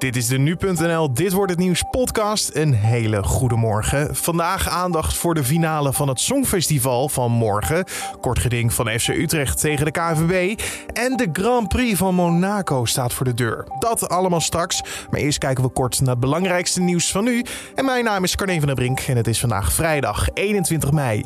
Dit is de Nu.nl Dit wordt het nieuws podcast. Een hele goede morgen. Vandaag aandacht voor de finale van het Songfestival van morgen. Kort geding van FC Utrecht tegen de KNVB. En de Grand Prix van Monaco staat voor de deur. Dat allemaal straks. Maar eerst kijken we kort naar het belangrijkste nieuws van nu. En mijn naam is Carne van der Brink en het is vandaag vrijdag 21 mei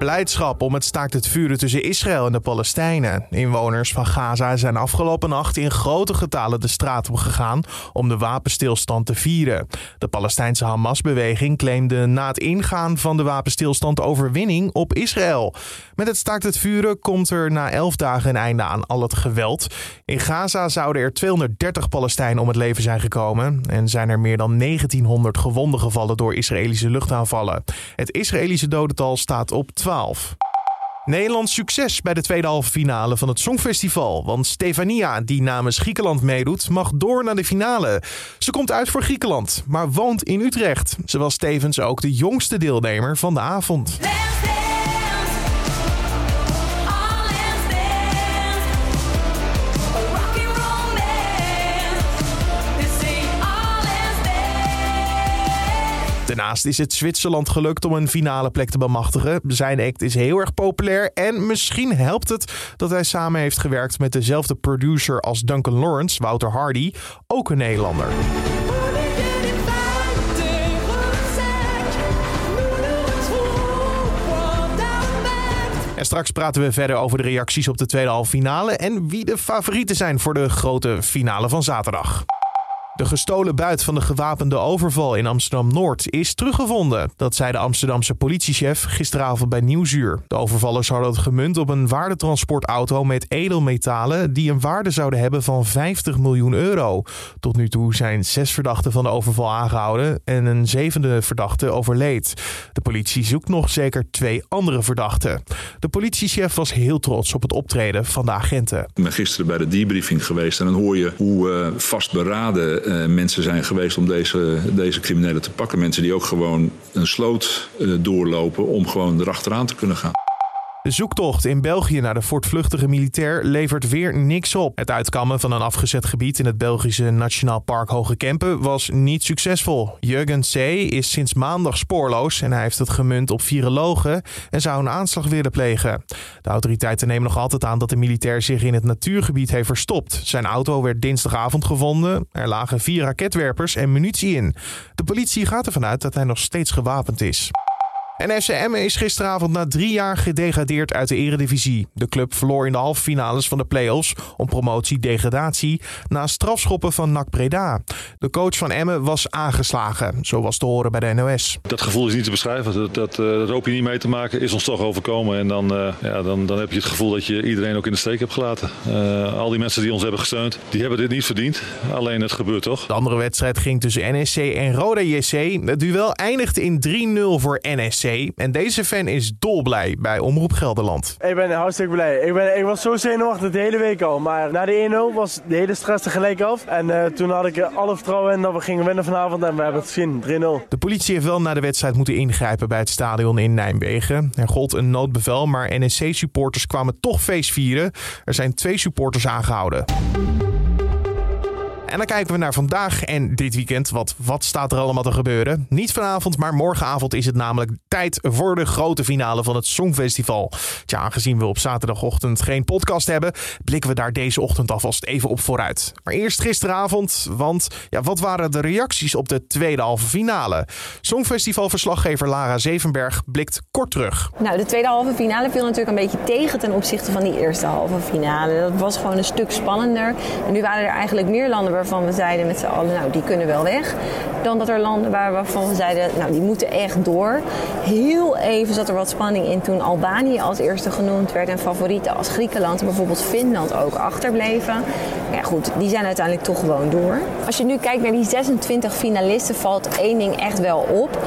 blijdschap om het staakt het vuren tussen Israël en de Palestijnen. Inwoners van Gaza zijn afgelopen nacht in grote getalen de straat op gegaan om de wapenstilstand te vieren. De Palestijnse Hamas-beweging claimde na het ingaan van de wapenstilstand overwinning op Israël. Met het staakt het vuren komt er na elf dagen een einde aan al het geweld. In Gaza zouden er 230 Palestijnen om het leven zijn gekomen en zijn er meer dan 1900 gewonden gevallen door Israëlische luchtaanvallen. Het Israëlische dodental staat op 12. Nederlands succes bij de tweede halve finale van het Songfestival. Want Stefania, die namens Griekenland meedoet, mag door naar de finale. Ze komt uit voor Griekenland, maar woont in Utrecht. Ze was tevens ook de jongste deelnemer van de avond. Daarnaast is het Zwitserland gelukt om een finale plek te bemachtigen. Zijn act is heel erg populair en misschien helpt het dat hij samen heeft gewerkt met dezelfde producer als Duncan Lawrence, Wouter Hardy, ook een Nederlander. En straks praten we verder over de reacties op de tweede halve finale en wie de favorieten zijn voor de grote finale van zaterdag. De gestolen buit van de gewapende overval in Amsterdam-Noord is teruggevonden. Dat zei de Amsterdamse politiechef gisteravond bij Nieuwsuur. De overvallers hadden het gemunt op een waardetransportauto met edelmetalen... die een waarde zouden hebben van 50 miljoen euro. Tot nu toe zijn zes verdachten van de overval aangehouden... en een zevende verdachte overleed. De politie zoekt nog zeker twee andere verdachten. De politiechef was heel trots op het optreden van de agenten. Ik ben gisteren bij de debriefing geweest en dan hoor je hoe uh, vastberaden uh, mensen zijn geweest om deze, deze criminelen te pakken. Mensen die ook gewoon een sloot uh, doorlopen om gewoon erachteraan te kunnen gaan. De zoektocht in België naar de voortvluchtige militair levert weer niks op. Het uitkammen van een afgezet gebied in het Belgische Nationaal Park Hoge Kempen was niet succesvol. Jurgen C. is sinds maandag spoorloos en hij heeft het gemunt op virologen en zou een aanslag willen plegen. De autoriteiten nemen nog altijd aan dat de militair zich in het natuurgebied heeft verstopt. Zijn auto werd dinsdagavond gevonden. Er lagen vier raketwerpers en munitie in. De politie gaat ervan uit dat hij nog steeds gewapend is. En FCM is gisteravond na drie jaar gedegradeerd uit de eredivisie. De club verloor in de halve finales van de play-offs om promotie-degradatie na strafschoppen van NAC Breda. De coach van Emmen was aangeslagen, zo was te horen bij de NOS. Dat gevoel is niet te beschrijven, dat, dat, dat hoop je niet mee te maken, is ons toch overkomen. En dan, uh, ja, dan, dan heb je het gevoel dat je iedereen ook in de steek hebt gelaten. Uh, al die mensen die ons hebben gesteund, die hebben dit niet verdiend. Alleen het gebeurt toch. De andere wedstrijd ging tussen NSC en Roda JC. Het duel eindigde in 3-0 voor NSC. En deze fan is dolblij bij Omroep Gelderland. Ik ben hartstikke blij. Ik, ben, ik was zo zenuwachtig de hele week al. Maar na de 1-0 was de hele stress tegelijk af. En uh, toen had ik alle vertrouwen in dat we gingen winnen vanavond. En we hebben het gezien, 3-0. De politie heeft wel na de wedstrijd moeten ingrijpen bij het stadion in Nijmegen. Er gold een noodbevel, maar NSC-supporters kwamen toch feest vieren. Er zijn twee supporters aangehouden. En dan kijken we naar vandaag en dit weekend. Wat, wat staat er allemaal te gebeuren? Niet vanavond, maar morgenavond is het namelijk tijd voor de grote finale van het Songfestival. Tja, aangezien we op zaterdagochtend geen podcast hebben, blikken we daar deze ochtend alvast even op vooruit. Maar eerst gisteravond, want ja, wat waren de reacties op de tweede halve finale? Songfestivalverslaggever Lara Zevenberg blikt kort terug. Nou, de tweede halve finale viel natuurlijk een beetje tegen ten opzichte van die eerste halve finale. Dat was gewoon een stuk spannender. En nu waren er eigenlijk meer landen waarvan we zeiden met z'n allen, nou die kunnen wel weg. Dan dat er landen waren waarvan we zeiden, nou die moeten echt door. Heel even zat er wat spanning in toen Albanië als eerste genoemd werd en favorieten als Griekenland en bijvoorbeeld Finland ook achterbleven. Ja goed, die zijn uiteindelijk toch gewoon door. Als je nu kijkt naar die 26 finalisten valt één ding echt wel op.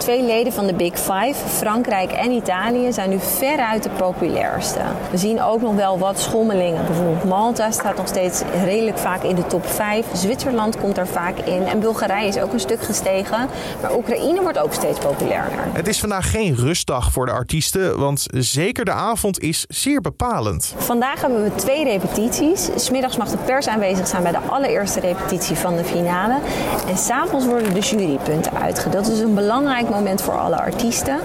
twee leden van de Big Five, Frankrijk en Italië, zijn nu veruit de populairste. We zien ook nog wel wat schommelingen. Bijvoorbeeld Malta staat nog steeds redelijk vaak in de top 5. Zwitserland komt er vaak in. En Bulgarije is ook een stuk gestegen. Maar Oekraïne wordt ook steeds populairder. Het is vandaag geen rustdag voor de artiesten, want zeker de avond is zeer bepalend. Vandaag hebben we twee repetities. Smiddags mag de pers aanwezig zijn bij de allereerste repetitie van de finale. En s'avonds worden de jurypunten uitgedeeld. Dat is een belangrijk moment voor alle artiesten.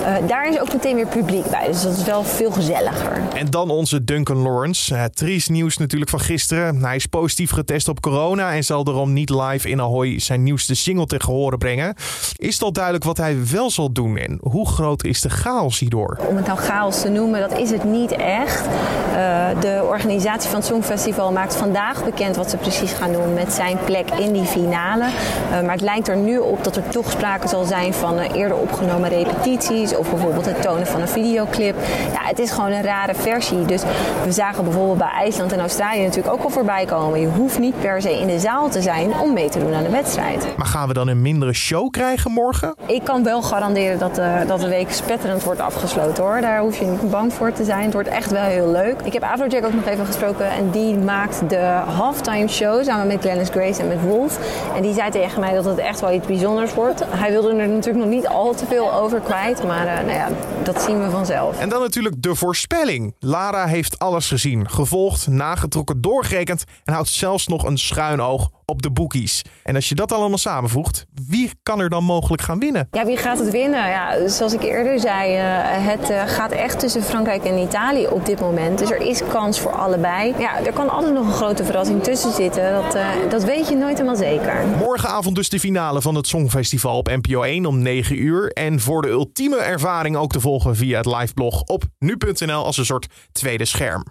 Uh, daar is ook meteen weer publiek bij, dus dat is wel veel gezelliger. En dan onze Duncan Lawrence. Het triest nieuws natuurlijk van gisteren. Hij is positief getest op corona en zal daarom niet live in Ahoy zijn nieuwste single tegen horen brengen. Is het al duidelijk wat hij wel zal doen en hoe groot is de chaos hierdoor? Om het nou chaos te noemen, dat is het niet echt. Uh, de organisatie van het Songfestival maakt vandaag bekend wat ze precies gaan doen met zijn plek in die finale. Uh, maar het lijkt er nu op dat er toch sprake zal zijn van uh, eerder opgenomen repetities of bijvoorbeeld het tonen van een videoclip. Ja, het is gewoon een rare versie. Dus we zagen bijvoorbeeld bij IJsland en Australië natuurlijk ook al voorbij komen. Je hoeft niet per se in de zaal te zijn om mee te doen aan de wedstrijd. Maar gaan we dan een mindere show krijgen morgen? Ik kan wel garanderen dat de, dat de week spetterend wordt afgesloten hoor. Daar hoef je niet bang voor te zijn. Het wordt echt wel heel leuk. Ik heb Afrojack ook nog even gesproken en die maakt de halftime show samen met Glennis Grace en met Wolf. En die zei tegen mij dat het echt wel iets bijzonders wordt. Hij wilde er natuurlijk nog niet al te veel over kwijt, maar uh, nou ja, dat zien we vanzelf. En dan natuurlijk de voorspelling. Lara heeft alles gezien, gevolgd, nagetrokken, doorgerekend en houdt zelfs nog een schuin oog op de bookies. En als je dat allemaal samenvoegt, wie kan er dan mogelijk gaan winnen? Ja, wie gaat het winnen? Ja, zoals ik eerder zei, uh, het uh, gaat echt tussen Frankrijk en Italië op dit moment. Dus er is kans voor allebei. Ja, er kan altijd nog een grote verrassing tussen zitten. Dat, uh, dat weet je nooit helemaal zeker. Morgenavond dus de finale van het Songfestival op NPO 1 om 9 uur. En voor de ultieme ervaring ook te volgen via het liveblog op nu.nl als een soort tweede scherm.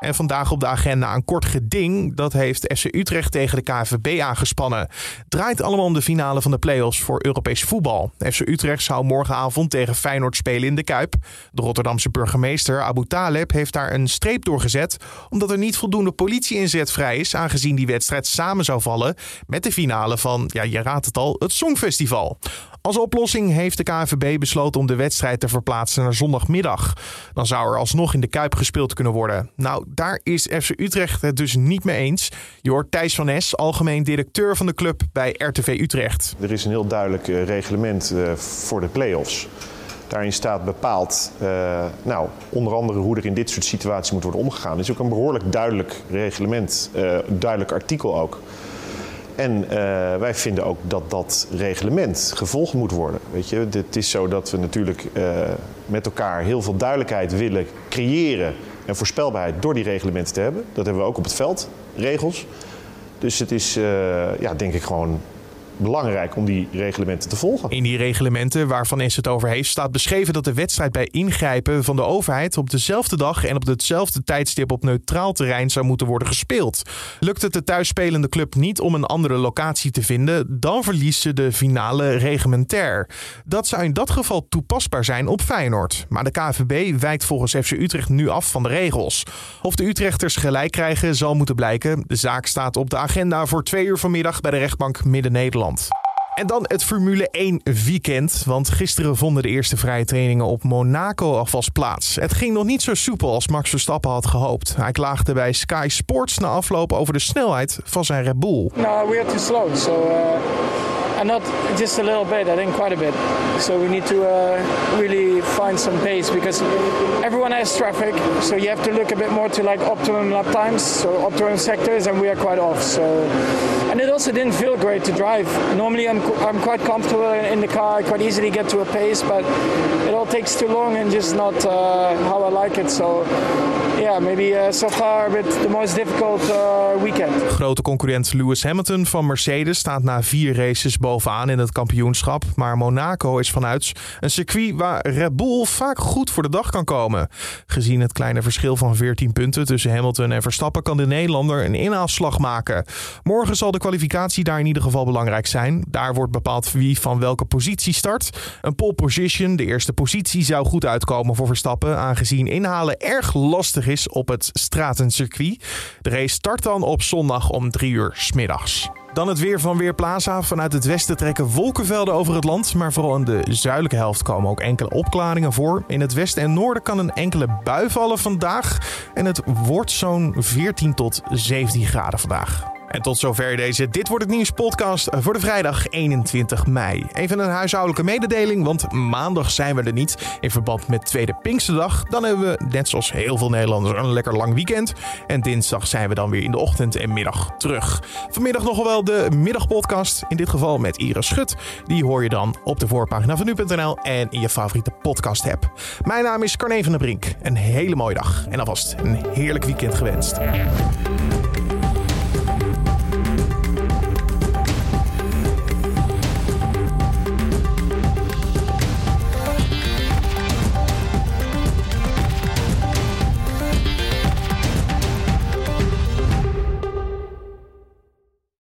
En vandaag op de agenda een kort geding. Dat heeft FC Utrecht tegen de KVB aangespannen. Draait allemaal om de finale van de play-offs voor Europees voetbal. FC Utrecht zou morgenavond tegen Feyenoord spelen in de Kuip. De Rotterdamse burgemeester Abu Taleb heeft daar een streep doorgezet. Omdat er niet voldoende politie-inzet vrij is. Aangezien die wedstrijd samen zou vallen met de finale van, ja je raadt het al, het Songfestival. Als oplossing heeft de KNVB besloten om de wedstrijd te verplaatsen naar zondagmiddag. Dan zou er alsnog in de Kuip gespeeld kunnen worden. Nou, daar is FC Utrecht het dus niet mee eens. Je hoort Thijs van Es, algemeen directeur van de club bij RTV Utrecht. Er is een heel duidelijk uh, reglement uh, voor de play-offs. Daarin staat bepaald, uh, nou, onder andere hoe er in dit soort situaties moet worden omgegaan. Er is ook een behoorlijk duidelijk reglement, duidelijk artikel ook. En wij vinden ook dat dat reglement gevolgd moet worden. Weet je, het is zo dat we natuurlijk met elkaar heel veel duidelijkheid willen creëren en voorspelbaarheid door die reglementen te hebben. Dat hebben we ook op het veld, regels. Dus het is, uh, ja, denk ik, gewoon belangrijk om die reglementen te volgen. In die reglementen waarvan is het over heeft, staat beschreven dat de wedstrijd bij ingrijpen van de overheid op dezelfde dag en op hetzelfde tijdstip op neutraal terrein zou moeten worden gespeeld. Lukt het de thuisspelende club niet om een andere locatie te vinden, dan verliest ze de finale reglementair. Dat zou in dat geval toepasbaar zijn op Feyenoord. Maar de KVB wijkt volgens FC Utrecht nu af van de regels. Of de Utrechters gelijk krijgen zal moeten blijken. De zaak staat op de agenda voor twee uur vanmiddag bij de rechtbank Midden-Nederland. En dan het Formule 1 weekend. Want gisteren vonden de eerste vrije trainingen op Monaco alvast plaats. Het ging nog niet zo soepel als Max Verstappen had gehoopt. Hij klaagde bij Sky Sports na afloop over de snelheid van zijn Red Bull. No, we are too slow. So, uh, and not just a little bit, I think quite a bit. So we need to uh, really find some pace because everyone has traffic. So you have to look a bit more to like optimum lap times, so optimum sectors, and we are quite off. So, and it also didn't feel great to drive. Normally I'm, I'm quite comfortable in the car, I quite easily get to a pace, but it all takes too long and just not uh, how I like it. So yeah, maybe uh, so far bit the most difficult uh, weekend. Grote concurrent Lewis Hamilton van Mercedes staat na vier races bovenaan in het kampioenschap. Maar Monaco is vanuit een circuit waar Red Bull vaak goed voor de dag kan komen. Gezien het kleine verschil van 14 punten tussen Hamilton en Verstappen kan de Nederlander een inhaalslag maken. Morgen zal de kwalificatie daar in ieder geval belangrijk zijn. Daar wordt bepaald wie van welke positie start. Een pole position, de eerste positie, zou goed uitkomen voor Verstappen, aangezien inhalen erg lastig is op het stratencircuit. De race start dan op zondag om 3 uur smiddags. Dan het weer van Weerplaza. Vanuit het westen trekken wolkenvelden over het land. Maar vooral in de zuidelijke helft komen ook enkele opklaringen voor. In het westen en noorden kan een enkele bui vallen vandaag. En het wordt zo'n 14 tot 17 graden vandaag. En tot zover deze Dit Wordt Het Nieuws podcast voor de vrijdag 21 mei. Even een huishoudelijke mededeling, want maandag zijn we er niet in verband met Tweede Pinksterdag. Dan hebben we, net zoals heel veel Nederlanders, een lekker lang weekend. En dinsdag zijn we dan weer in de ochtend en middag terug. Vanmiddag nog wel de middagpodcast, in dit geval met Iris Schut. Die hoor je dan op de voorpagina van nu.nl en in je favoriete podcast app. Mijn naam is Carne van der Brink. Een hele mooie dag en alvast een heerlijk weekend gewenst.